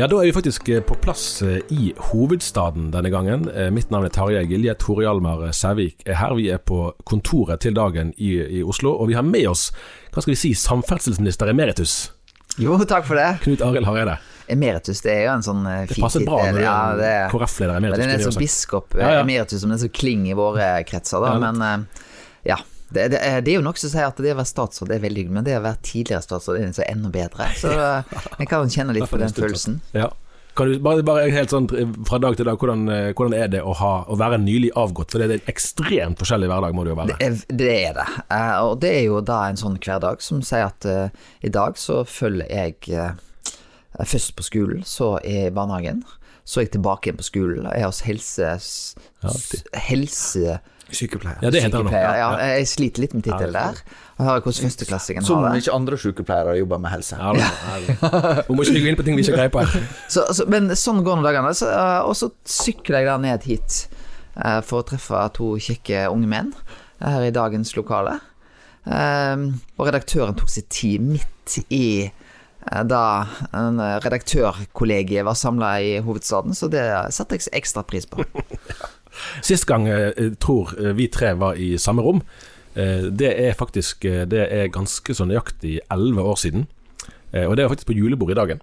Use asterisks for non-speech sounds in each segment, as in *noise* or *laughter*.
Ja, Da er vi faktisk eh, på plass eh, i hovedstaden denne gangen. Eh, Mitt navn er Tarjei Gilje. Tore Hjalmar Sævik er her. Vi er på kontoret til dagen i, i Oslo. Og vi har med oss hva skal vi si, samferdselsminister emeritus. Jo, takk for det. Knut Arild Hareide. Emeritus det er jo en sånn fin Det passer bra når ja, er det, KrF-leder emeritus. Den er en sånn biskop Ja, ja. emeritus, som den som klinger i våre kretser, da. Ja, men ja. Det, det, er- det er jo noe som sier at det å være statsråd det er veldig hyggelig, men det å være tidligere statsråd det er så enda bedre. Så *laughs* uh, jeg kan kjenne litt på den følelsen. Ja. Kan du bare, bare helt sånn fra dag til dag, hvordan, eh, hvordan er det å, ha, å være nylig avgått? For det er en ekstremt forskjellig hverdag, må det jo være. Det er det. Er det. Eh, og det er jo da en sånn hverdag som sier at uh, i dag så følger jeg uh, først på skolen, så er jeg i barnehagen. Så er jeg tilbake igjen på skolen. Er hos helse... ja, helse Sykepleier. Ja, det heter han sykepleier. Ja, jeg sliter litt med tittelen der. Og hører hvordan førsteklassingen Som har det. ikke andre sykepleiere jobber med helse. Ja. Vi må ikke gå inn på ting vi ikke greier på her. *laughs* Så, så, men sånn går nå dagene. Så, eh, og så sykler jeg da ned hit eh, for å treffe to kjekke unge menn her i dagens lokale. Eh, og redaktøren tok sitt tid midt i eh, da en redaktørkollegiet var samla i hovedstaden, så det satte jeg ekstra pris på. *laughs* Sist gang eh, jeg tror eh, vi tre var i samme rom, eh, det er faktisk Det er ganske så nøyaktig elleve år siden. Eh, Og det var faktisk på julebord i dagen.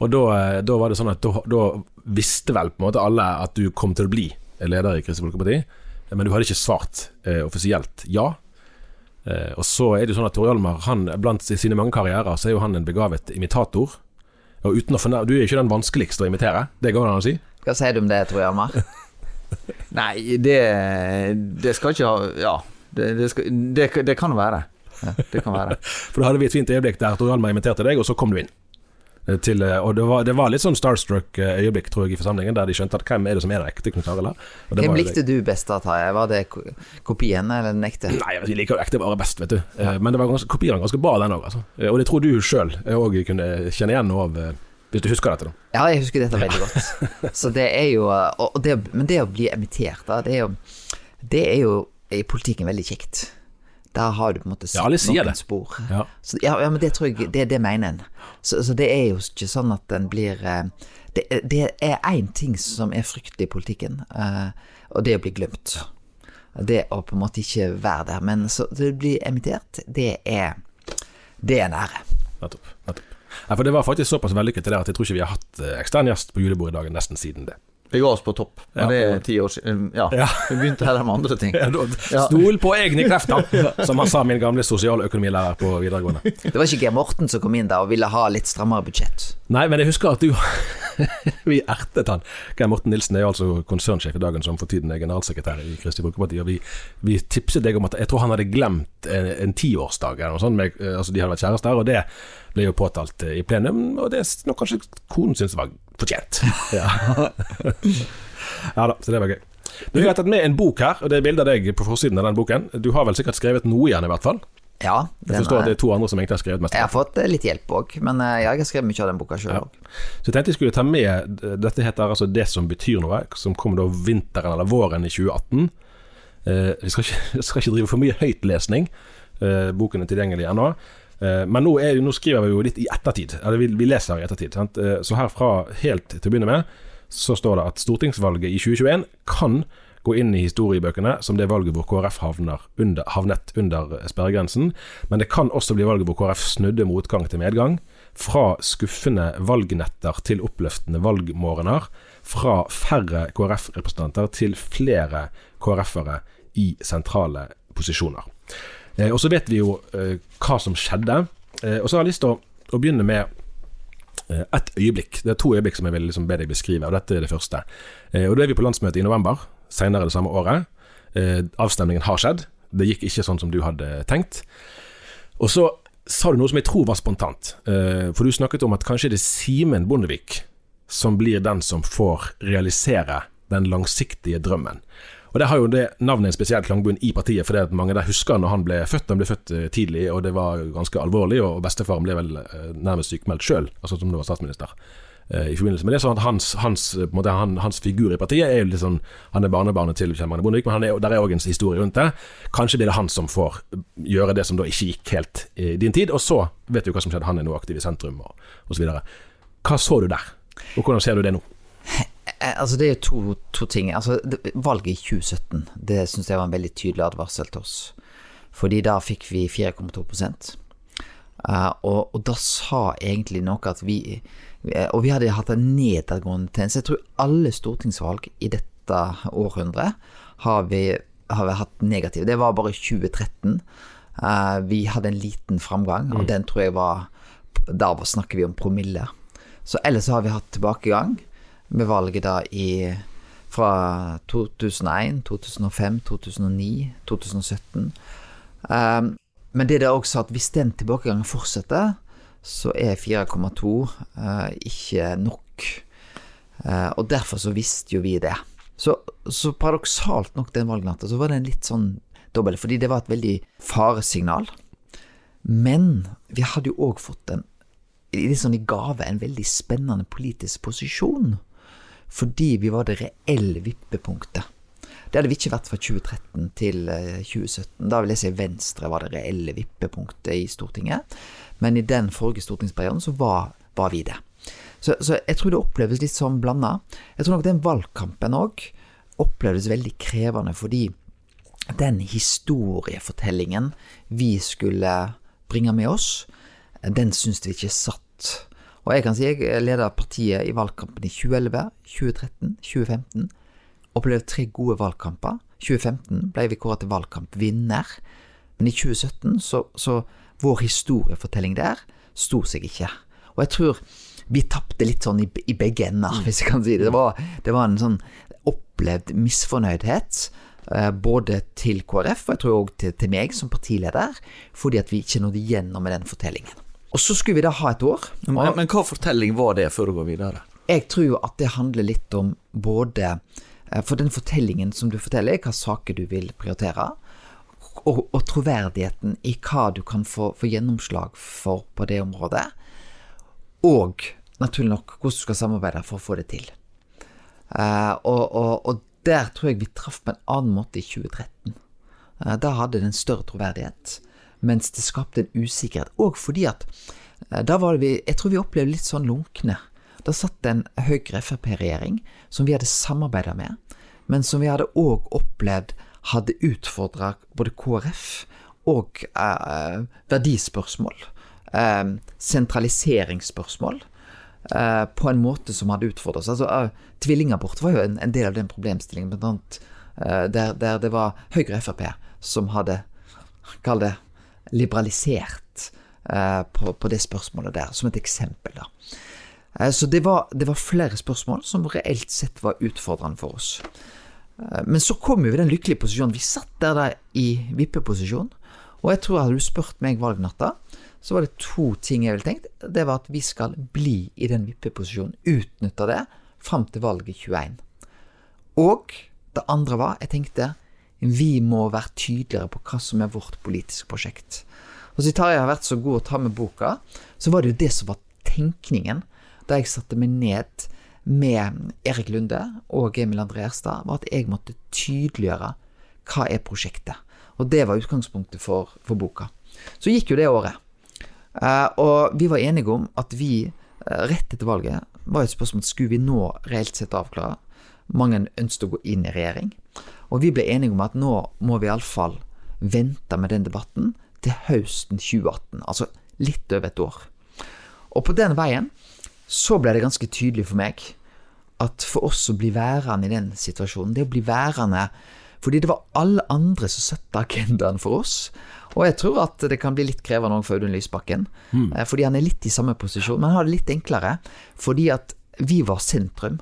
Og da, da var det sånn at da, da visste vel på en måte alle at du kom til å bli leder i Kristelig Folkeparti, men du hadde ikke svart eh, offisielt ja. Eh, og så er det jo sånn at Tor Hjalmar, han, blant sine mange karrierer, så er jo han en begavet imitator. Og uten å fornær- Du er jo ikke den vanskeligste å imitere, det går det an å si. Hva sier du om det, Tor Hjalmar? *laughs* Nei, det, det skal ikke ha Ja, det, det, skal, det, det kan være. Ja, det kan være. *laughs* For da hadde vi et fint øyeblikk der Tor Hjalmar inviterte deg, og så kom du inn. Eh, Til, eh, og det var, det var litt sånn starstruck eh, øyeblikk, tror jeg, i forsamlingen, der de skjønte at hvem er det som er den ekte Knut Arild her? Hvem likte du best da, Tarjei? Var det kopiene kopien eller den ekte? Nei, vi liker jo ekte bare best, vet du. Ja. Men det var ganske, kopien var ganske bra, den òg, altså. Og det tror du sjøl òg kunne kjenne igjen noe av, hvis du husker dette, da. Ja, jeg husker dette veldig godt. *laughs* Så det er jo det, Men det å bli emittert, da, det er jo Det er jo i politikken veldig kjekt. Da har du på en måte Ja, noen det. spor. Ja. Så, ja, ja, men det tror jeg Det, det mener en. Så, så det er jo ikke sånn at den blir eh, Det, det er én ting som er fryktelig i politikken, eh, og det er å bli glemt. Det å på en måte ikke være der. Men så det å bli emittert, det er Det er en ære. Nettopp. nettopp. Nei, for Det var faktisk såpass vellykket det at jeg tror ikke vi har hatt eh, ekstern gjest på julebordet i dag nesten siden det. Vi ga oss på topp. Ja. Men det er ti år siden. Ja, Ja. vi begynte heller med andre ting. *laughs* Ja, Stol på egne krefter, *laughs* som han sa min gamle sosialøkonomilærer på videregående. Det var ikke Geir Morten som kom inn der og ville ha litt strammere budsjett. Nei, men jeg husker at du *laughs* Vi ertet han. Geir Morten Nilsen er jo altså konsernsjef i dagen, som for tiden er generalsekretær i Kristelig Folkeparti. Og vi, vi tipset deg om at jeg tror han hadde glemt en, en tiårsdag eller noe sånt. Med, eh, altså de hadde vært kjærester, og det ble jo påtalt eh, i plenum. Og det er nok kanskje konen syntes var fortjent. *laughs* Ja. *laughs* ja da, så det var gøy. Du har tatt med en bok her, og det er bilde av deg på forsiden av den boken. Du har vel sikkert skrevet noe i den, i hvert fall? Ja, Jeg forstår at det er to andre som egentlig har skrevet mest. jeg har fått eh, litt hjelp òg, men eh, jeg har skrevet mye av den boka sjøl Ja. Så jeg tenkte jeg skulle ta med Dette heter altså Det som betyr noe, som kom da vinteren eller våren i 2018. Eh, vi skal ikke, *laughs* skal ikke drive for mye høytlesning. Eh, boken er tilgjengelig ennå. Eh, men nå, er, nå skriver vi jo litt i ettertid. Eller vi, vi leser i ettertid. Sant? Eh, så herfra helt til å begynne med, så står det at stortingsvalget i 2021 kan gå inn i historiebøkene som det valget hvor KrF under, havnet under sperregrensen. Men det kan også bli valget hvor KrF snudde motgang til medgang. Fra skuffende valgnetter til oppløftende valgmorgener. Fra færre KrF-representanter til flere KrF-ere i sentrale posisjoner. Eh, og så vet vi jo eh, hva som skjedde. Eh, og så har jeg lyst til å, å begynne med et øyeblikk. Det er to øyeblikk som jeg vil liksom be deg beskrive, og dette er det første. Og Da er vi på landsmøtet i november, senere det samme året. Avstemningen har skjedd. Det gikk ikke sånn som du hadde tenkt. Og så sa du noe som jeg tror var spontant. For du snakket om at kanskje det er Simen Bondevik som blir den som får realisere den langsiktige drømmen. Og Det har jo det navnet en spesiell klangbunn i partiet, fordi at mange der husker når han ble født. Han ble født eh, tidlig, og det var ganske alvorlig, og bestefaren ble vel eh, nærmest sykemeldt sjøl, altså som det var statsminister. eh, I forbindelse med det, så at hans, hans, måte, han, hans figur i partiet er jo litt sånn Han er barnebarnet til Kjell Magne Bondevik, men han er, der er òg en historie rundt det. Kanskje blir det han som får gjøre det som da ikke gikk helt i din tid. Og så vet du hva som skjedde, han er nå aktiv i sentrum og osv. Hva så du der, og hvordan ser du det nå? Eh, Altså Det er jo to, to ting. Altså det, Valget i 2017 Det synes jeg var en veldig tydelig advarsel til oss. Fordi da fikk vi 4,2 uh, og, og da sa egentlig noe at vi vi- Og vi hadde hatt en nedadgående tendens. Jeg tror alle stortingsvalg i dette århundret har vi, har vi hatt negativ. Det var bare 2013. Uh, vi hadde en liten framgang, og den tror jeg var Da snakker vi om promille. Så ellers har vi hatt tilbakegang med valget da i fra 2001, 2005, 2009, 2017. Um, men det er også at hvis den tilbakegangen fortsetter, så er 4,2 uh, ikke nok. Uh, og derfor så visste jo vi det. Så, så paradoksalt nok den valgnatta, så var det en litt sånn dobbel, fordi det var et veldig faresignal. Men vi hadde jo òg fått en litt sånn i gave en veldig spennende politisk posisjon. Fordi vi var det reelle vippepunktet. Det hadde vi ikke vært fra 2013 til eh, 2017. Da vil jeg si Venstre var det reelle vippepunktet i Stortinget. Men i den forrige stortingsperioden så var, var vi det. Så, så jeg tror det oppleves litt sånn blanda. Jeg tror nok den valgkampen òg opplevdes veldig krevende fordi den historiefortellingen vi skulle bringe med oss, den syns vi ikke satt. Og jeg kan si jeg leda partiet i valgkampen i 2011, 2013, 2015. Opplevde tre gode valgkamper. 2015 ble vi kåret til valgkampvinner. Men i 2017 så, så Vår historiefortelling der sto seg ikke. Og jeg tror vi tapte litt sånn i, i begge ender, hvis jeg kan si det. Det var, det var en sånn opplevd misfornøydhet. eh, Både til KrF og jeg tror òg til, til meg som partileder, fordi at vi ikke nådde igjennom med den fortellingen. Og så skulle vi da ha et år. Men, men hva fortelling var det, før du går videre? jeg tror jo at det handler litt om både eh, For den fortellingen som du forteller, hva saker du vil prioritere, og, og troverdigheten i hva du kan få, få gjennomslag for på det området. Og naturlig nok hvordan du skal samarbeide for å få det til. Uh, og, og, og der tror jeg vi traff på en annen måte i 2013. Uh, da hadde det en større troverdighet, mens det skapte en usikkerhet. Og fordi at eh, da var vi Jeg tror vi opplevde litt sånn lunkne. Da satt det en Høyre-Frp-regjering som vi hadde samarbeida med, men som vi hadde òg opplevd hadde utfordra både KrF og eh, verdispørsmål. Eh, sentraliseringsspørsmål. eh, på en måte som hadde utfordra oss. Altså, eh, Tvillingabort var jo en, en del av den problemstillingen, blant annet der, der det var Høyre og Frp som hadde, kall det, liberalisert eh, på, på det spørsmålet der, som et eksempel, da. Eh, Så det var, det var flere spørsmål som reelt sett var utfordrende for oss. Eh, Men så kom vi i den lykkelige posisjonen. Vi satt der, der i vippeposisjon. Og jeg tror hadde du spurt meg valgnatta, så var det to ting jeg ville tenkt. Det var at vi skal bli i den vippeposisjonen, utnytte det fram til valget 21. Og Det andre var, jeg tenkte, vi må være tydeligere på hva som er vårt politiske prosjekt. Og siden Tarjei har vært så god å ta med boka, så var det jo det som var tenkningen da jeg satte meg ned med Erik Lunde og Emil André Erstad, var at jeg måtte tydeliggjøre hva er prosjektet. Og det var utgangspunktet for, for boka. Så gikk jo det året. Eh, og vi var enige om at vi, eh, rett etter valget, var et spørsmål skulle vi nå reelt sett avklare. Mange ønsket å gå inn i regjering. Og vi ble enige om at nå må vi iallfall vente med den debatten til høsten 2018. Altså litt over et år. Og på den veien så ble det ganske tydelig for meg at for oss å bli værende i den situasjonen, det å bli værende fordi det var alle andre som satte agendaen for oss. Og jeg tror at det kan bli litt krevende òg for Audun Lysbakken. Mm. Fordi han er litt i samme posisjon, men han har det litt enklere. Fordi at vi var sentrum.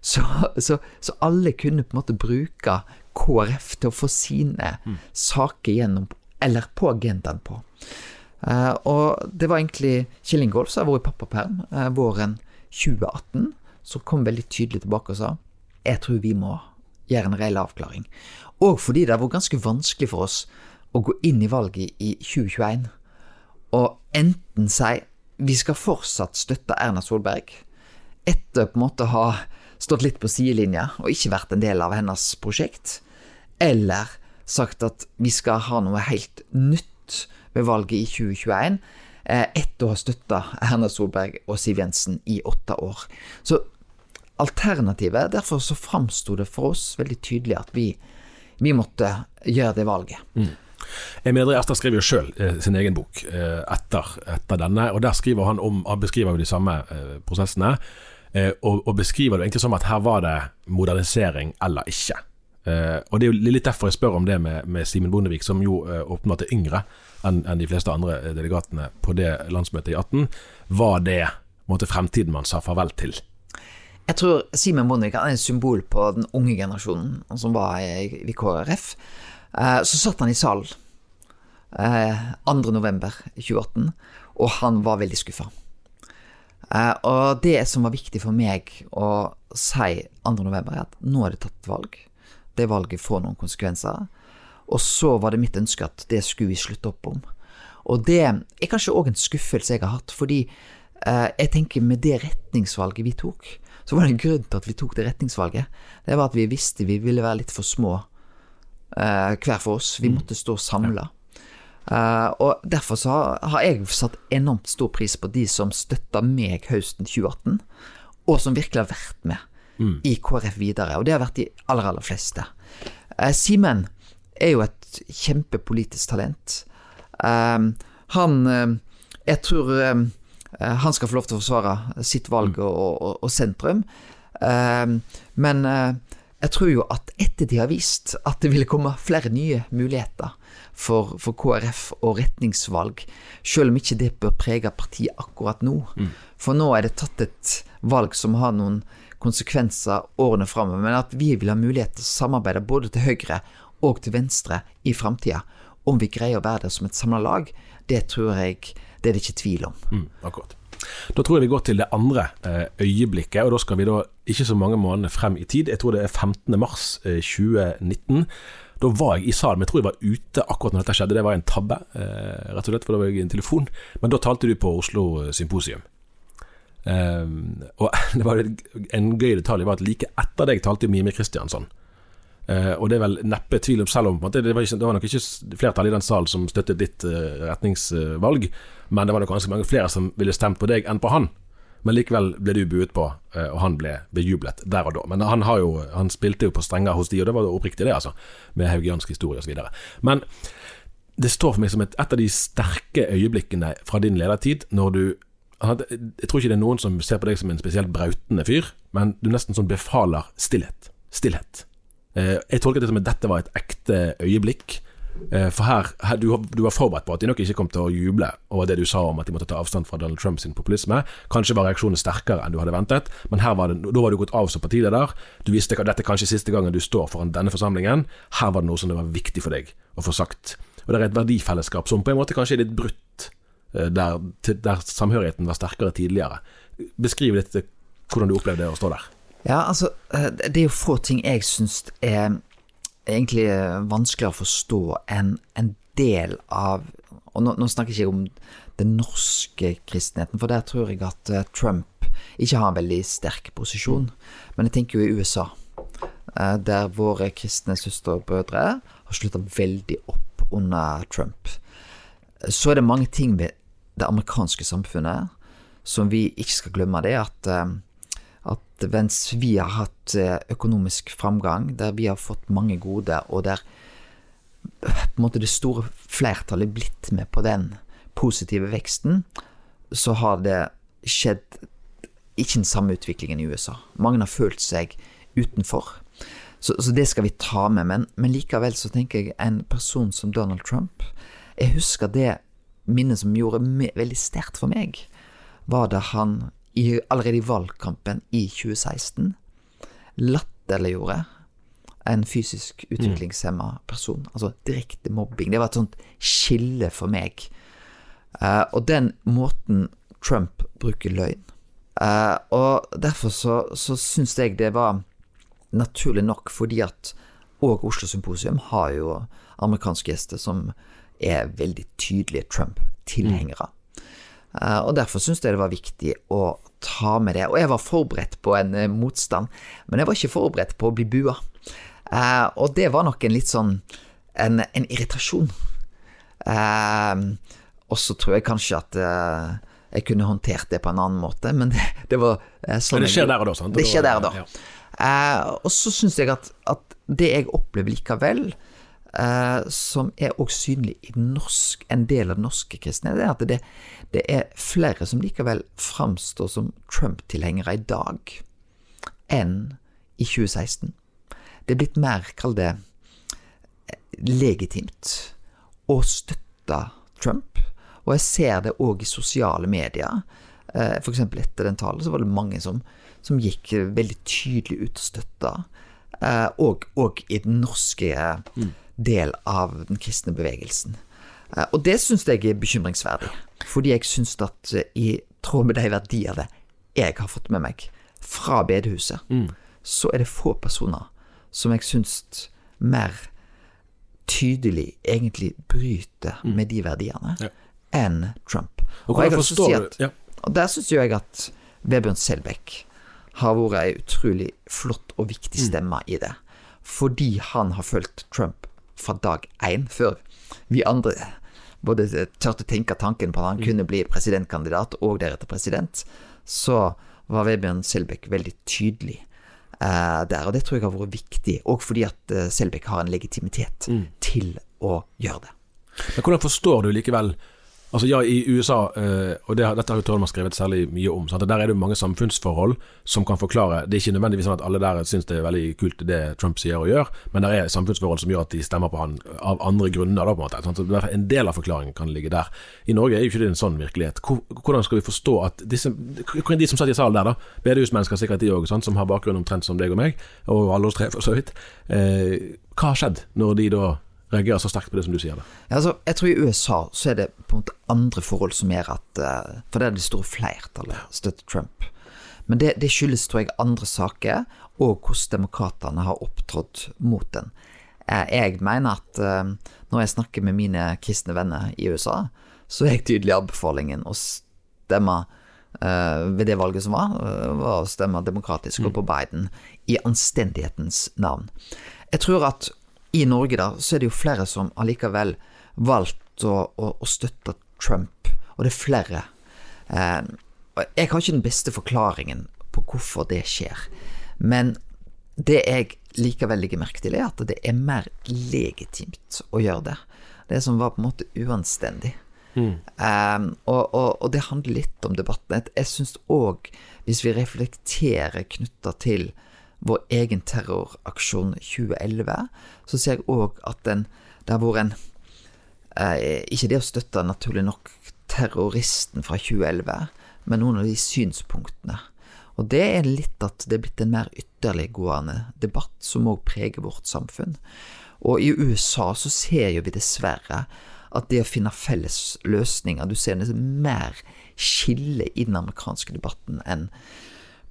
Så, så, så alle kunne på en måte bruke KrF til å få sine saker gjennom, eller på agendaen på. Uh, og det var egentlig Kjell Ingolf som har vært i pappaperm uh, våren 2018, som kom veldig tydelig tilbake og sa jeg tror vi må gjøre en reell avklaring. Og fordi det har vært ganske vanskelig for oss å gå inn i valget i 2021 og enten si vi skal fortsatt støtte Erna Solberg, etter på en måte å ha stått litt på sidelinja og ikke vært en del av hennes prosjekt, eller sagt at vi skal ha noe helt nytt ved valget i 2021, eh, etter å ha støtta Erna Solberg og Siv Jensen i åtte år. Så alternativet, derfor så framsto det for oss veldig tydelig at vi, vi måtte gjøre det valget. Emil André Erstad skriver jo sjøl eh, sin egen bok eh, etter, etter denne, og der han om Han beskriver jo de samme eh, prosessene, og, og beskriver det egentlig som at her var det modernisering eller ikke. Eh, og det er jo litt derfor jeg spør om det med, med Simen Bondevik, som jo eh, åpenbart er yngre enn en de fleste andre eh, delegatene på det landsmøtet i 18. Var det måte, fremtiden man sa farvel til? Jeg tror Simen Bondevik er et symbol på den unge generasjonen som var i, i KrF. Eh, så satt han i salen eh, 2. november 2018, og han var veldig skuffa. Eh, og det som var viktig for meg å si 2. november, er at nå er det tatt valg. Det valget får noen konsekvenser. Og så var det mitt ønske at det skulle vi slutte opp om. Og det er kanskje òg en skuffelse jeg har hatt, fordi eh, jeg tenker med det retningsvalget vi tok, så var det en grunn til at vi tok det retningsvalget. Det var at vi visste vi ville være litt for små eh, hver for oss. Vi måtte stå samla. Eh, og derfor så har, jeg satt enormt stor pris på de som støtta meg høsten 2018, og som virkelig har vært med i KrF videre. Og det har vært de aller, aller fleste. Uh, Simen er jo et kjempepolitisk talent. Uh, han Jeg tror han skal få lov til å forsvare sitt valg og, og, og sentrum. Men jeg tror jo at etter de har vist at det ville komme flere nye muligheter for, for KrF og retningsvalg, selv om ikke det bør prege partiet akkurat nå. For nå er det tatt et valg som har noen konsekvenser årene framover, men at vi vil ha mulighet til å samarbeide både til høyre og til venstre i framtida. Om vi greier å være der som et samla lag, det tror jeg det er det ikke tvil om. Mm, akkurat. Da tror jeg vi går til det andre eh, øyeblikket, og da skal vi da ikke så mange måneder frem i tid. Jeg tror det er 15. mars eh, 2019. Da var jeg i salen, men jeg tror jeg var ute akkurat når dette skjedde. Det var en tabbe, eh, rett og slett, for da var jeg i en telefon. Men da talte du på Oslo Symposium. Um, og *laughs* det var en gøy detalj var at like etter deg talte Mime Kristiansson. Uh, og det er vel neppe tvil om, selv om det, var ikke, det var nok ikke flertall i den salen som støttet ditt uh, retningsvalg, men det var nok ganske mange flere som ville stemt på deg enn på han. Men likevel ble du buet på, uh, og han ble bejublet der og da. Men han, har jo, han spilte jo på strenger hos de, og det var oppriktig det, altså. Med haugiansk historie osv. Men det står for meg som et, et av de sterke øyeblikkene fra din ledertid, når du Jeg tror ikke det er noen som ser på deg som en spesielt brautende fyr, men du nesten sånn befaler stillhet. Stillhet. Eh, jeg tolket det som at dette var et ekte øyeblikk. Eh, for her, her du, du var forberedt på at de nok ikke kom til å juble over det du sa om at de måtte ta avstand fra Donald Trumps populisme. Kanskje var reaksjonen sterkere enn du hadde ventet, men her var det, da var du gått av som partileder. Du visste at dette kanskje siste gangen du står foran denne forsamlingen. Her var det noe som det var viktig for deg å få sagt. Og det er et verdifellesskap som på en måte kanskje er litt brutt, eh, der, der samhørigheten var sterkere tidligere. Beskriv litt hvordan du opplevde det å stå der. Ja, altså, eh, det er jo få ting jeg syns er egentlig eh, vanskeligere å forstå enn en del av Og nå, nå snakker jeg ikke om den norske kristenheten, for der tror jeg at eh, Trump ikke har en veldig sterk posisjon. Men jeg tenker jo i USA, der våre kristne søstre og brødre har slutta veldig opp under Trump. Så er det mange ting ved det amerikanske samfunnet som vi ikke skal glemme. Det er at at mens vi har hatt eh, økonomisk framgang, der vi har fått mange gode, og der på en måte det store flertallet er blitt med på den positive veksten, så har det skjedd ikke den samme utviklingen i USA. Mange har følt seg utenfor. Så, så det skal vi ta med. Men, men, likevel så tenker jeg en person som Donald Trump Jeg husker det minnet som gjorde veldig sterkt for meg, var da han i, allerede i valgkampen i 2016 latterliggjorde en fysisk utviklingshemma person. Altså direkte mobbing. Det var et sånt skille for meg. Uh, og den måten Trump bruker løgn uh, Og derfor så, så syns jeg det var naturlig nok, fordi at òg Oslo Symposium har jo amerikanske gjester som er veldig tydelige Trump-tilhengere. Mm. Eh, og Derfor syns jeg det var viktig å ta med det. Og jeg var forberedt på en eh, motstand, men jeg var ikke forberedt på å bli bua. Eh, og det var nok en litt sånn en, en irritasjon. og så tror jeg kanskje at jeg kunne håndtert det på en annen måte, men det, det var sånn Men det skjer der og da, sant? Det skjer der og da. Ja. og så syns jeg at, at det jeg opplever likevel, Uh, som er òg synlig i norsk, en del av den norske kristne, det er at det, det er flere som likevel framstår som Trump-tilhengere i dag enn i 2016. Det er blitt mer, kall det, legitimt å støtte Trump. Og jeg ser det òg i sosiale medier. For eksempel etter den talen så var det mange som, som gikk veldig tydelig ut og støtta. Uh, og, og, i den norske mm del av den kristne bevegelsen. Eh, og det syns jeg er bekymringsverdig, fordi jeg syns at eh, i tråd med de verdiene jeg har fått med meg fra bedehuset, mm. så er det få personer som jeg syns mer tydelig egentlig bryter mm. med de verdiene ja. enn Trump. Og, og, si at, ja. og der syns jeg at Vebjørn Selbekk har vært ei utrolig flott og viktig mm. stemme mm. i det. Fordi han har fulgt Trump fra dag én, før vi andre både tørte tenke tanken på at han mm. kunne bli presidentkandidat og deretter president, så var Vebjørn Selbekk veldig tydelig eh, der. Og det tror jeg har vært viktig, òg fordi at eh, Selbekk har en legitimitet mm. til å gjøre det. Men hvordan forstår du likevel Altså ja, I USA, uh, og det, dette har jo Tolman skrevet særlig mye om, sant? der er det mange samfunnsforhold som kan forklare Det er ikke nødvendigvis sånn at alle der syns det er veldig kult det Trump sier og gjør, men det er samfunnsforhold som gjør at de stemmer på han av andre grunner. Da, på en måte. Sant? En del av forklaringen kan ligge der. I Norge er jo ikke det en sånn virkelighet. Hvordan skal vi forstå at disse De som satt i salen der, da, bedehusmennesker sikkert de òg, som har bakgrunn omtrent som deg og meg, og alle oss tre for så vidt. Uh, hva har skjedd når de da reagerer så sterkt på det som du sier. Ja, altså, jeg tror i USA så er det på en måte andre forhold som gjør at uh, For det er det store flertallet støtter Trump. Men det, det, skyldes, tror jeg, andre saker, og hvordan demokratene har opptrådt mot den. Uh, jeg mener at uh, når jeg snakker med mine kristne venner i USA, så er jeg tydelig anbefalingen å stemme ved det valget som var, var å stemme demokratisk mm. og på Biden, i anstendighetens navn. Jeg tror at i Norge da, så er det jo flere som allikevel valgt å, å, å støtte Trump, og det er flere. Eh, jeg har ikke den beste forklaringen på hvorfor det skjer, men det jeg likevel legger merke til, er at det er mer legitimt å gjøre det. Det som var på en måte uanstendig. Mm. Um, og, og, og, det handler litt om debatten. Jeg syns òg, hvis vi reflekterer knytta til vår egen terroraksjon 2011, så ser jeg òg at den, det har vært en eh, Ikke det å støtte, naturlig nok, terroristen fra 2011, men noen av de synspunktene. Og det er litt at det er blitt en mer ytterliggående debatt som òg preger vårt samfunn. Og i USA så ser jo vi dessverre at det å finne felles løsninger Du ser nesten mer skille i den amerikanske debatten enn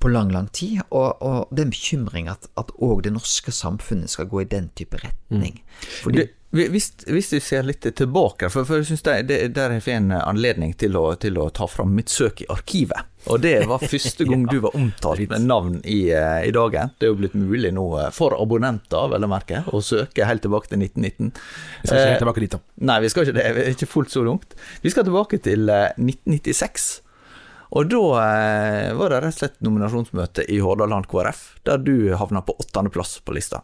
på lang, lang tid. Og, og det er en bekymring at òg det norske samfunnet skal gå i den type retning. Fordi Det, hvis, hvis du ser litt tilbake, for, for jeg synes det, det, der har jeg en anledning til å, til å ta fram mitt søk i arkivet. Og det var første *laughs* gang du var omtalt med navn i, eh, i dagen. Det er jo blitt mulig nå eh, for abonnenter, vel å merke, å søke helt tilbake til 1919. Vi skal ikke helt tilbake dit, da. Nei, vi skal ikke det. Vi er ikke fullt så langt. Vi skal tilbake til eh, 1996. Og da eh, var det rett og slett nominasjonsmøte i Hordaland KrF, der du havna på åttendeplass på lista.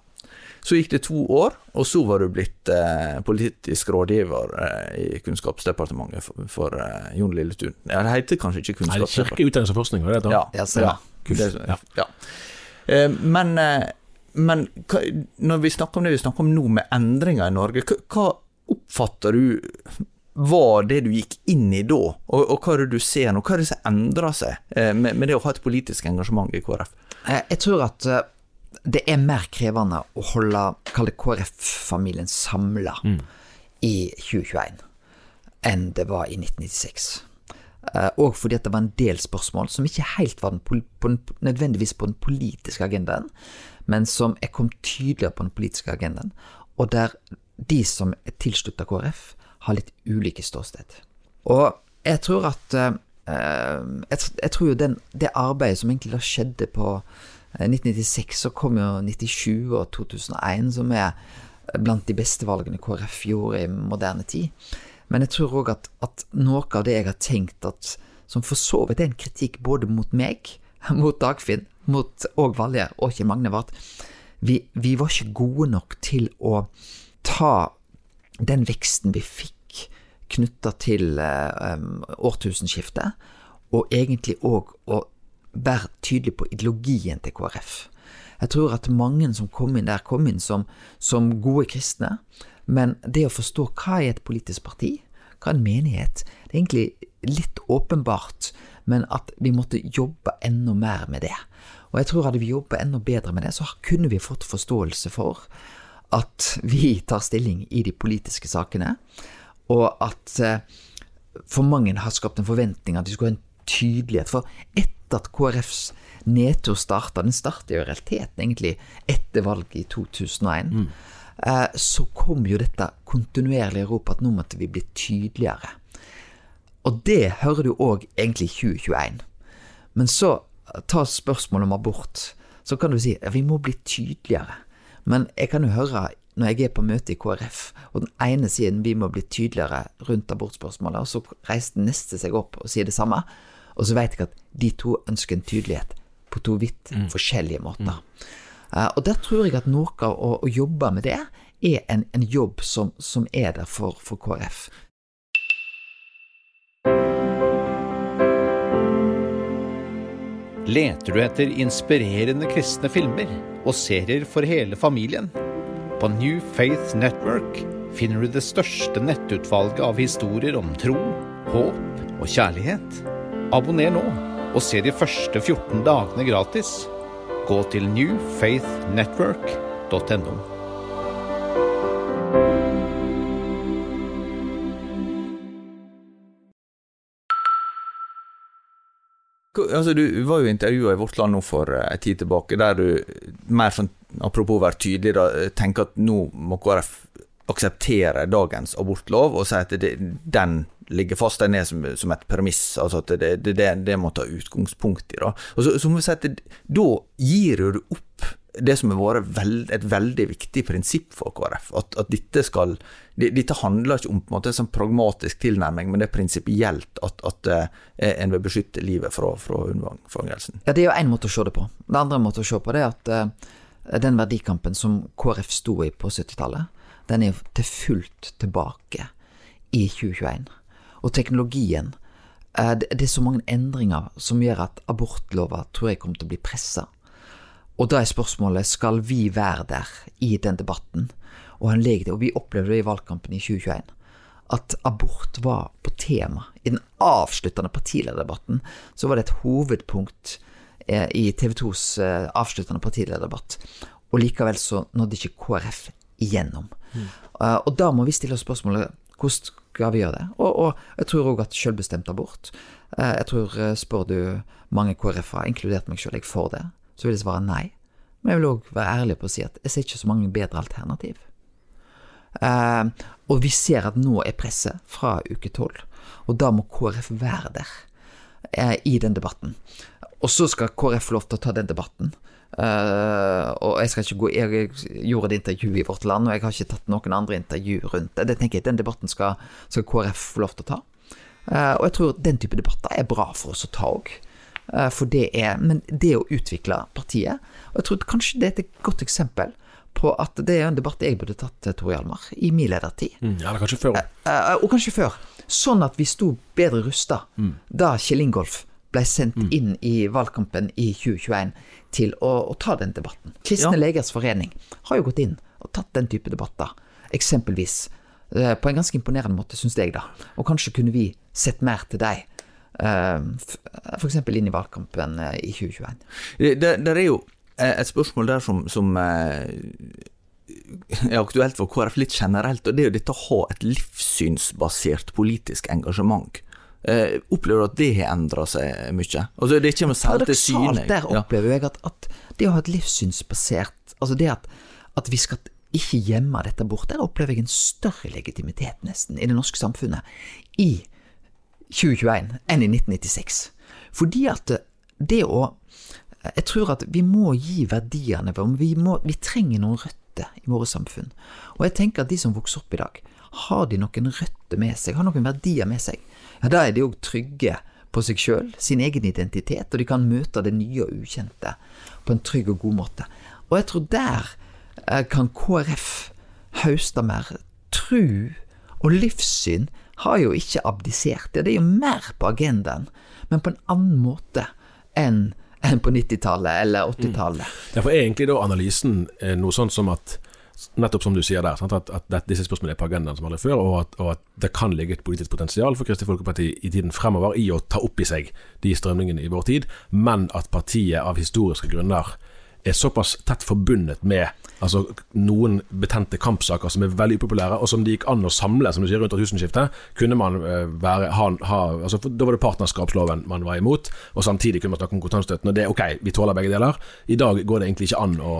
Så gikk det to år, og så var du blitt eh, politisk rådgiver eh, i Kunnskapsdepartementet for, for eh, Jon Lilletun. Ja, det heter kanskje ikke Kunnskapsdepartementet. Kirke, utdannelse og forskning, var det da? Ja, ja, det- Ja. ja. Eh, Men, eh, men hva, når vi snakker om det vi snakker om nå, med endringer i Norge, hva, hva oppfatter du var det du gikk inn i da, og, og hva er det du ser nå? Hva er det som endrer seg eh, med, med det å ha et politisk engasjement i KrF? Eh, Jeg tror at eh, det er mer krevende å holde kall det KrF-familien samla i 2021 enn det var i 1996. Eh, Og fordi at det var en del spørsmål som ikke helt var den, på den, nødvendigvis på den politiske agendaen, men som er kommet tydeligere på den politiske agendaen, og der de som er tilslutta KrF, har litt ulike ståsted. Og jeg tror at eh, eh, jeg, tror jo den, det arbeidet som egentlig da skjedde på eh, 1996, så kom jo 97 og 2001, som er blant de beste valgene KrF gjorde i moderne tid. Men jeg tror òg at, at noe av det jeg har tenkt at som for så vidt er en kritikk både mot meg, *laughs* mot Dagfinn, mot og Valje og Kjell Magne, var at vi, vi var ikke gode nok til å ta den veksten vi fikk knytta til eh, årtusenskiftet, og egentlig òg å være tydelig på ideologien til KrF. Jeg tror at mange som kom inn der, kom inn som, som gode kristne, men det å forstå hva er et politisk parti, hva er en menighet, det er egentlig litt åpenbart, men at vi måtte jobbe enda mer med det. Og jeg tror hadde vi jobbet enda bedre med det, så kunne vi fått forståelse for at vi tar stilling i de politiske sakene, og at eh, for mange har skapt en forventning at de skulle ha en tydelighet. For etter at KrFs nedtur starta, den starta jo i realiteten egentlig etter valget i 2001, mm. så kom jo dette kontinuerlige ropet at nå måtte vi bli tydeligere. Og det hører du òg egentlig i 2021. Men så ta spørsmålet om abort. Så kan du si ja, vi må bli tydeligere. Men jeg kan jo høre når jeg er på møte i KrF, og den ene siden vi må bli tydeligere rundt abortspørsmålet, og så reiser den neste seg opp og sier det samme, og så vet jeg at de to ønsker en tydelighet på to vidt forskjellige måter. Eh, og der tror jeg at noe av å, å jobbe med det er en, en jobb som, som er der for, for KrF. Leter du etter inspirerende kristne filmer og serier for hele familien? På New Faith Network finner du det største nettutvalget av historier om tro, håp og kjærlighet. Abonner nå og se de første 14 dagene gratis. Gå til newfaithnetwork.no. Altså, du var jo intervjua i Vårt Land nå for eh, en tid tilbake, der du mer sånn, apropos å være tydelig, da, tenker at nå må KrF akseptere dagens abortlov og si at det, den ligger fast, den er som, som et premiss, altså at det, det, det, må ta utgangspunkt i. Da Og så, så må vi si at da gir du opp det som har vært veld, et veldig viktig prinsipp for KrF. At, at dette skal det- Dette handler ikke om på en måte en sånn pragmatisk tilnærming, men det er prinsipielt at, at eh, en vil beskytte livet fra, fra unnfangelsen. Ja, det er jo én måte å se det på. Den andre måten å se på det er at eh, den verdikampen som KrF sto i på 70-tallet, den er til fullt tilbake i 2021. Og teknologien eh, det, det er så mange endringer som gjør at abortlova tror jeg kommer til å bli pressa. Og da er spørsmålet skal vi være der i den debatten og ha en lege Og vi opplevde det i valgkampen i 2021 at abort var på tema. I den avsluttende partilederdebatten så var det et hovedpunkt eh, i TV 2s eh, avsluttende partilederdebatt. Og likevel så nådde ikke KrF igjennom. Eh, og da må vi stille oss spørsmålet hvordan skal vi gjøre det. Og, og jeg tror òg at selvbestemt abort uh, Jeg tror spør du mange KrF-er, inkludert meg selv, jeg får det, så vil jeg svare nei. Men jeg vil òg være ærlig på å si at jeg ser ikke så mange bedre alternativ. Eh, og vi ser at nå er presset fra uke tolv, og da må KrF være der eh, i den debatten. Og så skal KrF få lov til å ta den debatten. Uh, og jeg skal ikke gå Jeg gjorde et intervju i Vårt Land, og jeg har ikke tatt noen andre intervju rundt det. Det tenker jeg Den debatten skal, skal KrF få lov til å ta. Og jeg tror den type debatter er bra for oss å ta òg. For det er Men det å utvikle partiet Og jeg tror kanskje det er et godt eksempel på at det er en debatt jeg burde tatt, Tor Hjalmar, i min ledertid. Mm, eller kanskje før. Eh, og kanskje før. Sånn at vi sto bedre rusta Mm. da Kjell Ingolf ble sendt inn i valgkampen i 2021 til å, å ta den debatten. Kristne Ja. legers forening har jo gått inn og tatt den type debatter, eksempelvis. eh, På en ganske imponerende måte, syns jeg, da. Og kanskje kunne vi sett mer til deg. Eh, f- For eksempel inn i valgkampen eh, i 2021. Det, det, er jo eh, et spørsmål der som, som eh, er aktuelt for KrF litt generelt, og det er jo dette å ha et livssynsbasert politisk engasjement. Eh, opplever du at det har endra seg mye? Altså, det kommer selv til syne. Der opplever jeg at, at det å ha et livssynsbasert Altså det at, at vi skal ikke gjemme dette bort, der opplever jeg en større legitimitet nesten i det norske samfunnet i 2021 enn i 1996. Fordi at det å Jeg tror at vi må gi verdiene våre. Vi, vi trenger noen røtter i våre samfunn. Og jeg tenker at de som vokser opp i dag, har de noen røtter med seg, har noen verdier med seg, ja, da er de òg trygge på seg sjøl, sin egen identitet, og de kan møte det nye og ukjente på en trygg og god måte. Og jeg tror der eh, kan KrF høste mer. Tru og livssyn har jo ikke abdisert. Det er jo mer på agendaen, men på en annen måte enn på 90-tallet eller 80-tallet. Derfor er egentlig da analysen eh, noe sånn som at Nettopp som du sier der, at, at disse spørsmålene er på agendaen som aldri før, og at, og at det kan ligge et politisk potensial for Kristelig Folkeparti i tiden fremover i å ta opp i seg de strømningene i vår tid, men at partiet av historiske grunner er såpass tett forbundet med altså, noen betente kampsaker som er veldig upopulære, og som det gikk an å samle som du sier, rundt årtusenskiftet. Kunne man eh, være, ha, ha altså, Da var det partnerskapsloven man var imot, og samtidig kunne man snakke om kontantstøtten. Og det er ok, vi tåler begge deler. I dag går det egentlig ikke an å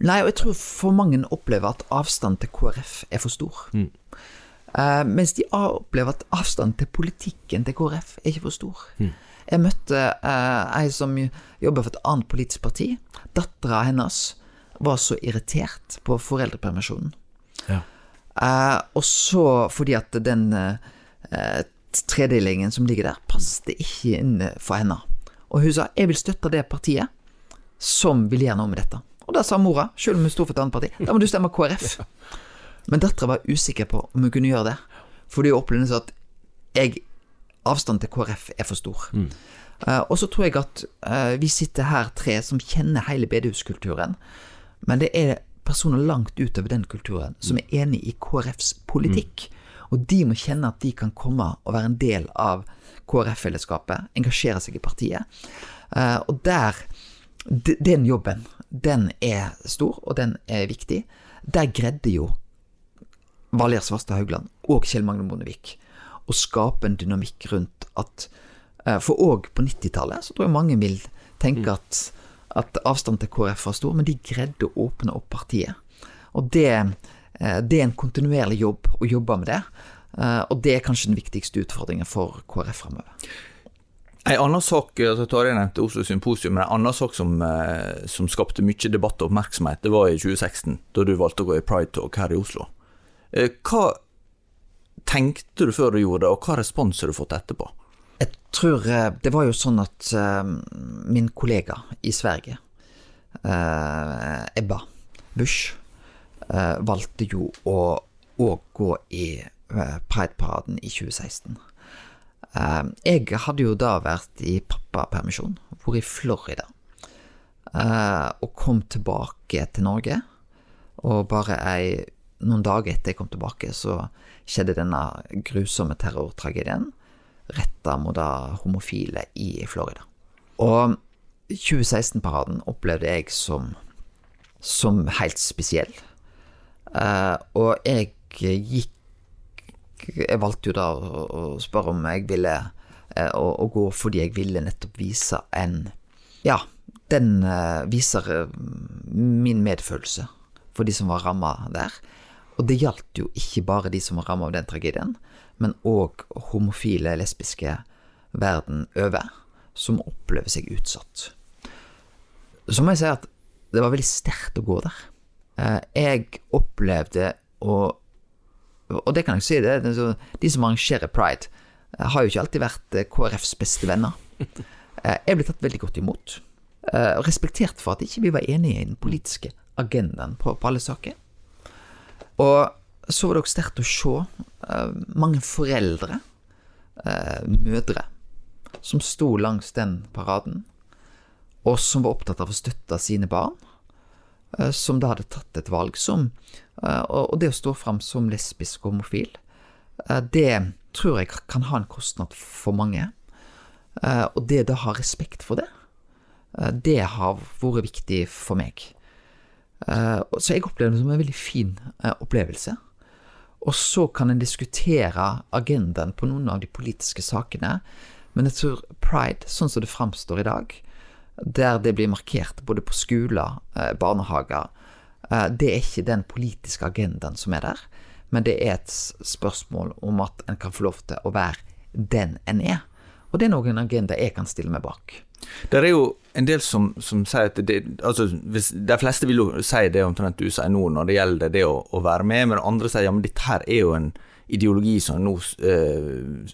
Nei, og jeg tror for mange opplever at avstanden til KrF er for stor. Eh, mens de opplever at avstanden til politikken til KrF er ikke for stor. Jeg møtte eh, ei som jobber for et annet politisk parti. Dattera hennes var så irritert på foreldrepermisjonen. Ja. Eh, og så fordi at den eh, tredelingen som ligger der, passet ikke inn for henne. Og hun sa 'jeg vil støtte det partiet som vil gjøre noe med dette'. Og da sa mora, selv om hun sto for et annet parti, da må du stemme KrF. *laughs* Men dattera var usikker på om hun kunne gjøre det, fordi hun opplevde at jeg, avstanden til KrF er for stor. Eh, og så tror jeg at uh, vi sitter her tre som kjenner hele bedehuskulturen, men det er personer langt utover den kulturen som er enig i KrFs politikk. Og de må kjenne at de kan komme og være en del av KrF-fellesskapet, engasjere seg i partiet. Uh, og der Den jobben, den er stor, og den er viktig. Der greide jo Valgerd Svarstad Haugland og Kjell Magne Bondevik å skape en dynamikk rundt at eh, For òg på 90-tallet så tror jeg mange vil tenke at, at avstanden til KrF var stor, men de greide å åpne opp partiet. Og det, eh, det er en kontinuerlig jobb å jobbe med det. eh, Og det er kanskje den viktigste utfordringen for KrF framover. En annen sak, altså Tarjei nevnte Oslo Symposium, men en annen sak som, som skapte mye debatt og oppmerksomhet, det var i 2016, da du valgte å gå i Pride Talk her i Oslo. Hva tenkte du før du gjorde det, og hva respons har du fått etterpå? Jeg tror eh, Det var jo sånn at eh, min kollega i Sverige, eh, Ebba Busch, valgte jo å òg gå i Pride-paraden i 2016. Eh, jeg hadde jo da vært i pappapermisjon, vært i Florida, og kom tilbake til Norge. Og bare ei, noen dager etter jeg kom tilbake, så skjedde denne grusomme terrortragedien retta mot homofile i Florida. Og 2016-paraden opplevde jeg som, som helt spesiell. Uh, og jeg gikk jeg valgte jo da å, spørre om jeg ville uh, å, å gå fordi jeg ville nettopp vise en Ja, den uh, viser min medfølelse for de som var ramma der. Og det gjaldt jo ikke bare de som var ramma av den tragedien, men òg homofile, lesbiske verden over, som opplever seg utsatt. Så må jeg si at det var veldig sterkt å gå der. Eh, Jeg opplevde å Og det kan jeg si, det, de som arrangerer pride, eh, har jo ikke alltid vært eh, KrFs beste venner. Jeg ble tatt veldig godt imot, respektert for at ikke vi var enige i den politiske agendaen på, på alle saker. Og så var det også sterkt å se uh, mange foreldre, uh, mødre, som sto langs den paraden, og som var opptatt av å støtte sine barn, uh, som da hadde tatt et valg som Og det å stå fram som lesbisk og homofil, det tror jeg kan ha en kostnad for mange. Og det da ha respekt for det, det har vært viktig for meg. Eh, Så jeg opplever det som en veldig fin eh, opplevelse. Og så kan en diskutere agendaen på noen av de politiske sakene, men jeg tror pride, sånn som det framstår i dag, der det blir markert både på skoler, eh, barnehager, eh, det er ikke den politiske agendaen som er der, men det er et spørsmål om at en kan få lov til å være den en er. Og det er noen agenda jeg kan stille meg bak. Det er jo en del som, som sier at det, altså, hvis, De fleste vil jo si det omtrent du sier nå når det gjelder det å, å være med, men andre sier ja, men dette her er jo en ideologi som nå eh,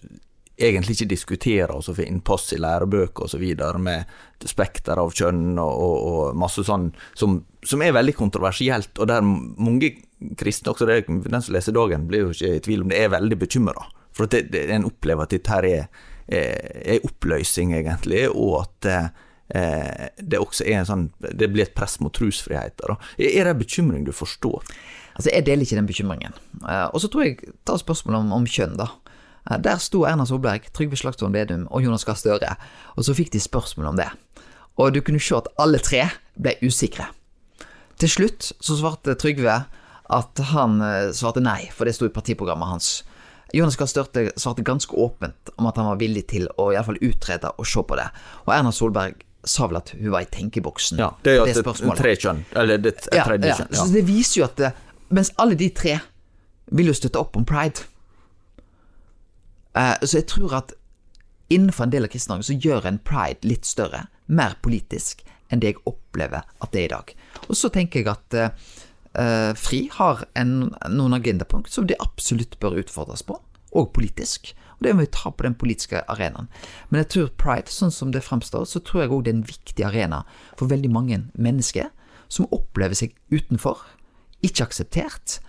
egentlig ikke diskuterer, og så får innpass i lærebøker osv. med spekter av kjønn og, og, og masse sånn som, som er veldig kontroversielt, og der mange kristne, også det, den som leser Dagen, blir jo ikke i tvil om det, er veldig bekymra. For at det, det, en opplever at dette her er, er, er oppløsning, egentlig, og at eh, det også er en sånn Det blir et press mot trosfriheten. Er det en bekymring du forstår? Altså, jeg deler ikke den bekymringen. Eh, og så tror jeg ta spørsmålet om, om kjønn, da. Eh, der sto Erna Solberg, Trygve Slagsvold Vedum og Jonas Gahr Støre, og så fikk de spørsmål om det. Og du kunne se at alle tre ble usikre. Til slutt så svarte Trygve at han eh, svarte nei, for det sto i partiprogrammet hans. Jonas Gahr Støre svarte ganske åpent om at han var villig til å i alle fall utrede og se på det. Og Erna Solberg sa vel at hun var i tenkeboksen. Ja, det er jo det spørsmålet. tre kjønn, eller det et tredje kjønn. Så det viser jo at det, Mens alle de tre vil jo støtte opp om pride. Eh, så jeg tror at innenfor en del av Kristen-Norge så gjør en pride litt større, mer politisk, enn det jeg opplever at det er i dag. Og så tenker jeg at eh, eh, FRI har en, noen agendapunkt som de absolutt bør utfordres på, og politisk. Og det må vi ta på den politiske arenaen. Men jeg tror pride, sånn som det fremstår, så tror jeg òg det er en viktig arena for veldig mange mennesker som opplever seg utenfor, ikke akseptert.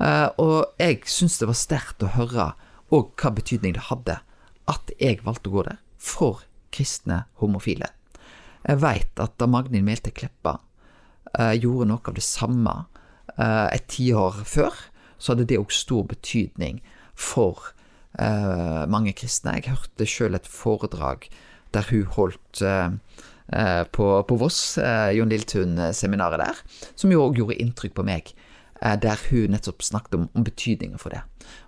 Eh, og jeg syns det var sterkt å høre og hva betydning det hadde at jeg valgte å gå der for kristne homofile. Jeg veit at da Magnhild Melte Kleppa eh, gjorde noe av det samme eh, et tiår før, så hadde det òg stor betydning for eh, mange kristne. Jeg hørte sjøl et foredrag der hun holdt eh, eh, på, på Voss, eh, Jon Lilletun-seminaret der, som jo òg gjorde inntrykk på meg. eh, Der hun nettopp snakket om, om betydningen for det.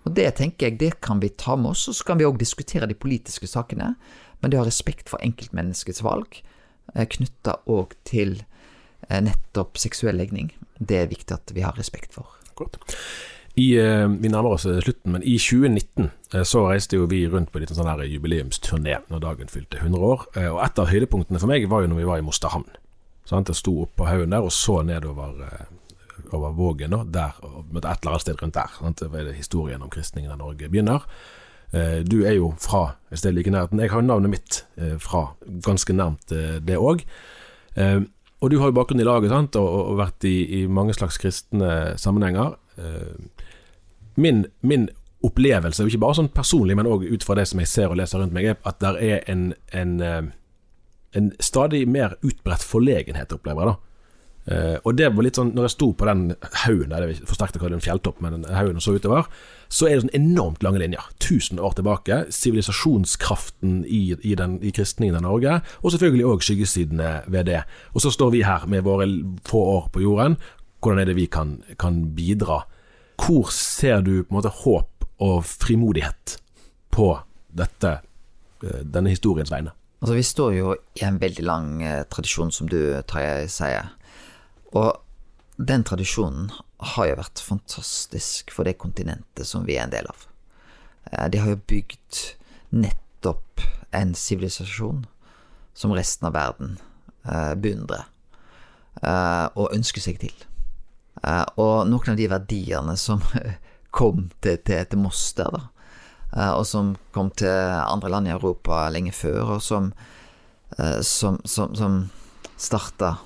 Og Det tenker jeg, det kan vi ta med oss, og så kan vi òg diskutere de politiske sakene. Men det å ha respekt for enkeltmenneskets valg, knytta òg til eh, nettopp seksuell legning, det er viktig at vi har respekt for. Godt. I, eh, vi nærmer oss eh, slutten, men i 2019 eh, så reiste jo vi rundt på en liten sånn her jubileumsturné når dagen fylte 100 år. Og et av høydepunktene for meg var jo når vi var i Mosterhamn. Sant? Jeg sto opp på haugen der og så nedover over Vågen, der, et eller annet sted rundt der. Sant? Det er historien om kristningen av Norge begynner. Du er jo fra et sted like nærheten. Jeg har jo navnet mitt fra ganske nærmt det òg. Og du har jo bakgrunn i laget sant? Og vært i, i mange slags kristne sammenhenger. Eh, Min, min opplevelse, ikke bare sånn personlig, men òg ut fra det som jeg ser og leser rundt meg, er at det er en, en, eh, en stadig mer utbredt forlegenhet, opplever jeg da. Uh, og det var litt sånn, når jeg sto på den haugen der, er forsterket kalle det en fjelltopp, men den haugen så utover, så er det sånn enormt lange linjer. Tusen år tilbake. Sivilisasjonskraften i, i, i kristningen av Norge, og selvfølgelig òg skyggesidene ved det. Og så står vi her med våre få år på jorden. Hvordan er det vi kan, kan bidra? Hvor ser du på en måte håp og frimodighet på dette, eh, denne historiens vegne. Altså, vi står jo i en veldig lang eh, tradisjon, som du Tarjei sier. Og den tradisjonen har jo vært fantastisk for det kontinentet som vi er en del av. Eh, de har jo bygd nettopp en sivilisasjon som resten av verden beundrer og ønsker seg til. Eh, og noen av de verdiene som *laughs* kom til, til, til Moster, da, eh, og som kom til andre land i Europa lenge før, og som, eh, som, som, som starta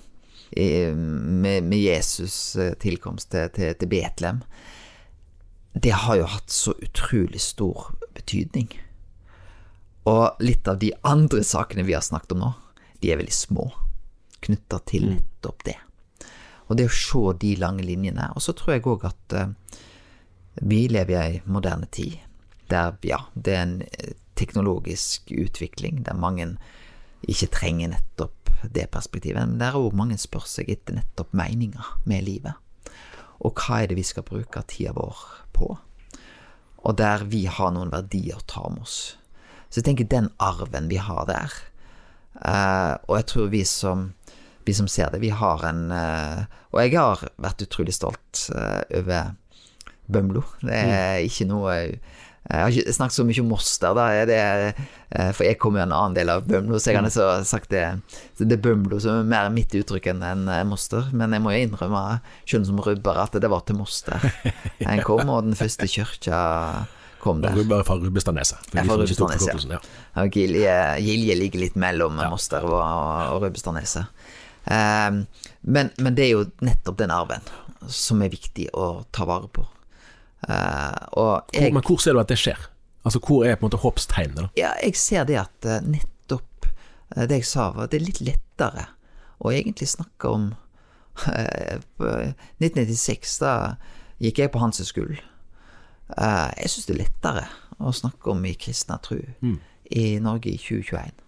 med, med Jesus tilkomst til, til, til Betlehem, det har jo hatt så utrolig stor betydning. Og litt av de andre sakene vi har snakket om nå, de er veldig små, knytta til nettopp det. Og det å se de lange linjene. Og så tror jeg òg at eh, vi lever i ei moderne tid der, ja, det er en eh, teknologisk utvikling der mange ikke trenger nettopp det perspektivet, men der òg mange spør seg etter nettopp meninga med livet. Og hva er det vi skal bruke tida vår på? Og der vi har noen verdier å ta med oss. Så jeg tenker den arven vi har der, eh, og jeg tror vi som vi som ser det, vi har en eh, Og jeg har vært utrolig stolt eh, over Bømlo. Det er ikke noe jeg har ikke snakket så mye om Moster, da, er det, eh, for jeg kommer jo en annen del av Bømlo, så jeg kan så sagt det, det er Bømlo som er mer mitt uttrykk enn Moster. Men jeg må jo innrømme, selv som rubber, at det var til Moster *laughs* en kom, og den første kirka kom der. Rubber fra Rubbestadneset. Ja, fra Rubbestadneset, ja. Ja, Gilje, Gilje ligger litt mellom Moster og, og Rubbestadneset. Um, men, men det er jo nettopp den arven som er viktig å ta vare på. Eh, og jeg, men hvor ser du at det skjer? Altså Hvor er på en måte håpstegnet? ja, jeg ser det at eh, nettopp eh, det jeg sa, var at det er litt lettere å egentlig snakke om eh, 1996, da gikk jeg på Hanseskolen. Jeg syns det er lettere å snakke om i kristna tru i Norge i 2021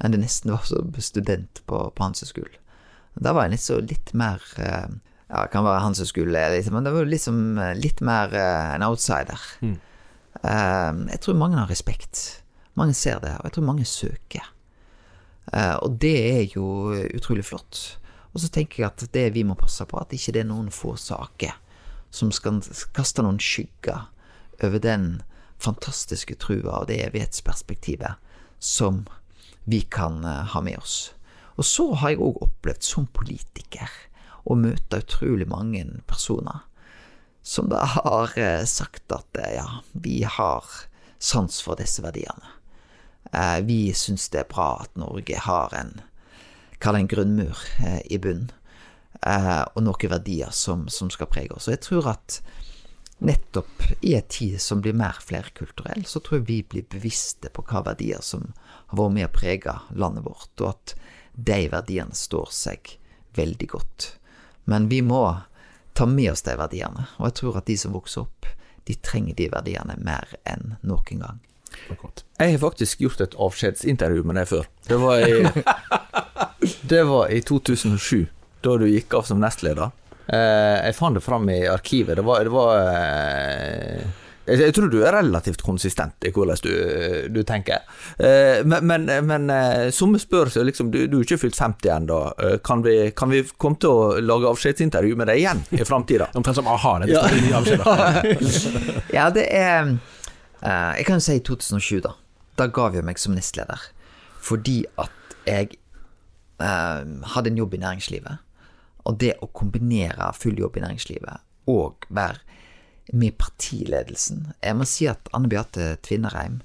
enn det nesten var som student på, på Hanseskolen. Da var jeg så litt mer eh, Ja, det kan være han som skulle, liksom, men det var liksom litt mer eh, en outsider. Eh, jeg tror mange har respekt. Mange ser det, og jeg tror mange søker. Og det er jo utrolig flott. Og så tenker jeg at det vi må passe på, at ikke det er noen få saker som skal kaste noen skygger over den fantastiske trua og det evighetsperspektivet som vi kan ha med oss. Og så har jeg òg opplevd som politiker å møte utrolig mange personer som da har eh, sagt at eh, ja, vi har sans for disse verdiene. Eh, Vi syns det er bra at Norge har en Kall det en grunnmur i bunnen, og noen verdier som, som skal prege oss. Og jeg tror at nettopp i en tid som blir mer flerkulturell, så tror jeg vi blir bevisste på hva verdier som har vært med å prege landet vårt, og at de verdiene står seg veldig godt. Men vi må ta med oss de verdiene, og jeg tror at de som vokser opp, de trenger de verdiene mer enn noen gang. Jeg har faktisk gjort et avskjedsintervju med deg før. Det var i, *laughs* det var i 2007, da du gikk av som nestleder. Eh, jeg fant det fram i arkivet. Det var, det var eh, jeg, jeg tror du er relativt konsistent i hvordan du, du tenker. Eh, men men, men eh, somme spør seg liksom Du, du er ikke fylt 50 ennå. Eh, kan, vi, kan vi komme til å lage avskjedsintervju med deg igjen i framtida? *laughs* Omtrent som a-ha. *laughs* Ja. Ja, det er eh, Jeg kan jo si 2007, da. Da ga vi meg som nestleder. Fordi at jeg eh, hadde en jobb i næringslivet. Og det å kombinere full jobb i næringslivet og være med partiledelsen Jeg må si at Anne Beate Tvinnereim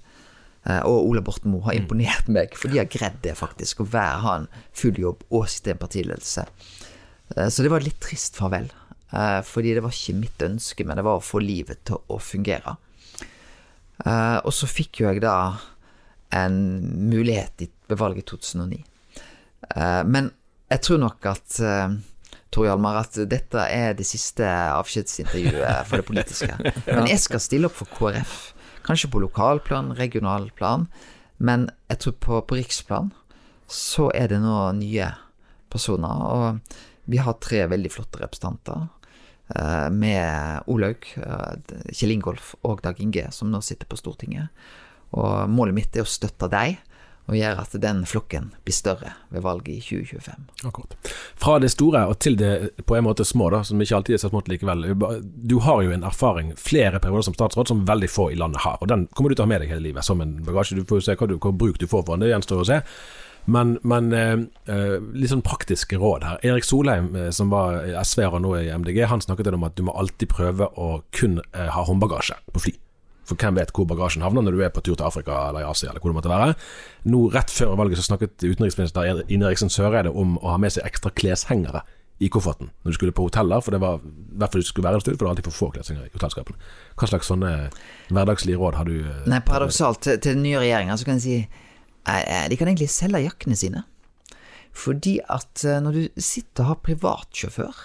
eh, og Ola Borten Moe har imponert meg, for de har greid det, faktisk. Å være, ha en full jobb og sitte i en partiledelse. Eh, Så det var et litt trist farvel. eh, Fordi det var ikke mitt ønske, men det var å få livet til å fungere. Og så fikk jo jeg da en mulighet i ved valget i 2009. Eh, Men jeg tror nok at Tor Hjalmar, at dette er det siste avskjedsintervjuet for det politiske. *laughs* Men jeg skal stille opp for KrF. Kanskje på lokalplan, regionalplan, men jeg tror på, på riksplan så er det nå nye personer. Og vi har tre veldig flotte representanter. eh, med Olaug, eh, Kjell Ingolf og Dag Inge, som nå sitter på Stortinget. Og målet mitt er å støtte dem og gjør at den flokken blir større ved valget i 2025. Akkurat. Fra det store og til det på en måte små, da, som ikke alltid er så smått likevel. Du har jo en erfaring, flere perioder som statsråd, som veldig få i landet har. Og den kommer du til å ha med deg hele livet som en bagasje. Du får se hva, du, hva bruk du får for den, det gjenstår å se. Men, men eh, eh, litt sånn praktiske råd her. Erik Solheim, eh, som var SV-er og nå i MDG, han snakket om at du må alltid prøve å kun eh, ha håndbagasje på fly. For hvem vet hvor bagasjen havner når du er på tur til Afrika eller i Asia eller hvor det måtte være. Nå Rett før valget så snakket utenriksminister Ine Eriksen Søreide om å ha med seg ekstra kleshengere i kofferten når du skulle på hoteller, for det var fall du skulle være en stund, for det var alltid for få kleshengere i hotellskapene. Hva slags sånne hverdagslige råd har du? eh, Nei, paradoksalt, til, til den nye regjeringa så kan jeg si eh, eh, de kan egentlig selge jakkene sine. Fordi at når du sitter og har privatsjåfør,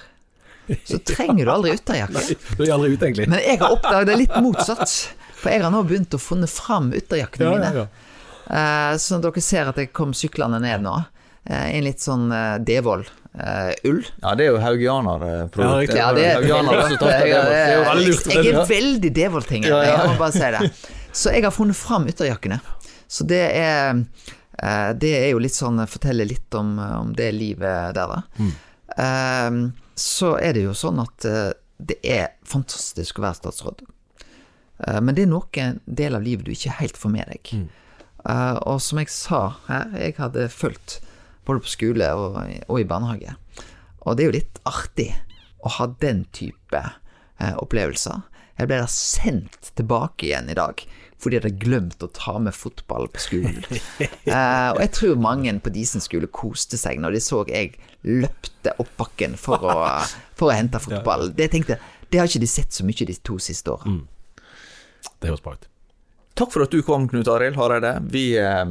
så trenger du aldri *laughs* ytterjakke. Er. Men jeg har oppdaget det litt motsatt. For jeg har nå begynt å funne fram ytterjakkene Ja, mine. ja, ja. Eh, så dere ser at jeg kom syklende ned nå. eh, I en litt sånn uh, Devold-ull. Ja, det er jo haugianerprodukt. Ja, det er, *laughs* jeg, er veldig jeg, lurt. jeg er veldig Devold-ting. Ja, ja. Jeg må bare si det. Så jeg har funnet fram ytterjakkene. Så det er eh, Det er jo litt sånn Forteller litt om, om det livet der, da. Eh, så er det jo sånn at eh, det er fantastisk å være statsråd. Eh, men det er noen del av livet du ikke helt får med deg. Mm. og som jeg sa her, jeg hadde fulgt både på skole og, og i barnehage. Og det er jo litt artig å ha den type eh, opplevelser. Jeg ble da sendt tilbake igjen i dag fordi jeg hadde glemt å ta med fotball på skolen. *laughs* Eh, og jeg tror mange på Disen skole koste seg når de så jeg løpte opp bakken for å, for å hente *laughs* fotball. Det tenkte det har ikke de sett så mye de to siste åra. Det høres bra ut. Takk for at du kom, Knut Arild Hareide. Vi eh,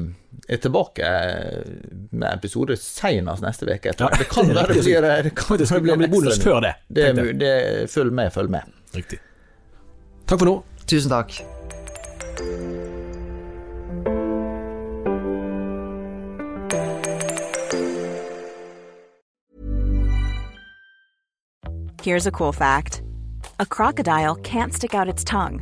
er tilbake eh, med episode senest neste uke. Ja, Det kan være det blir, det kan det bli en bonus før det, Det, det, følg med, følg med. Riktig. Takk for nå. Tusen takk. Here's a cool fact a crocodile can't stick out its tongue.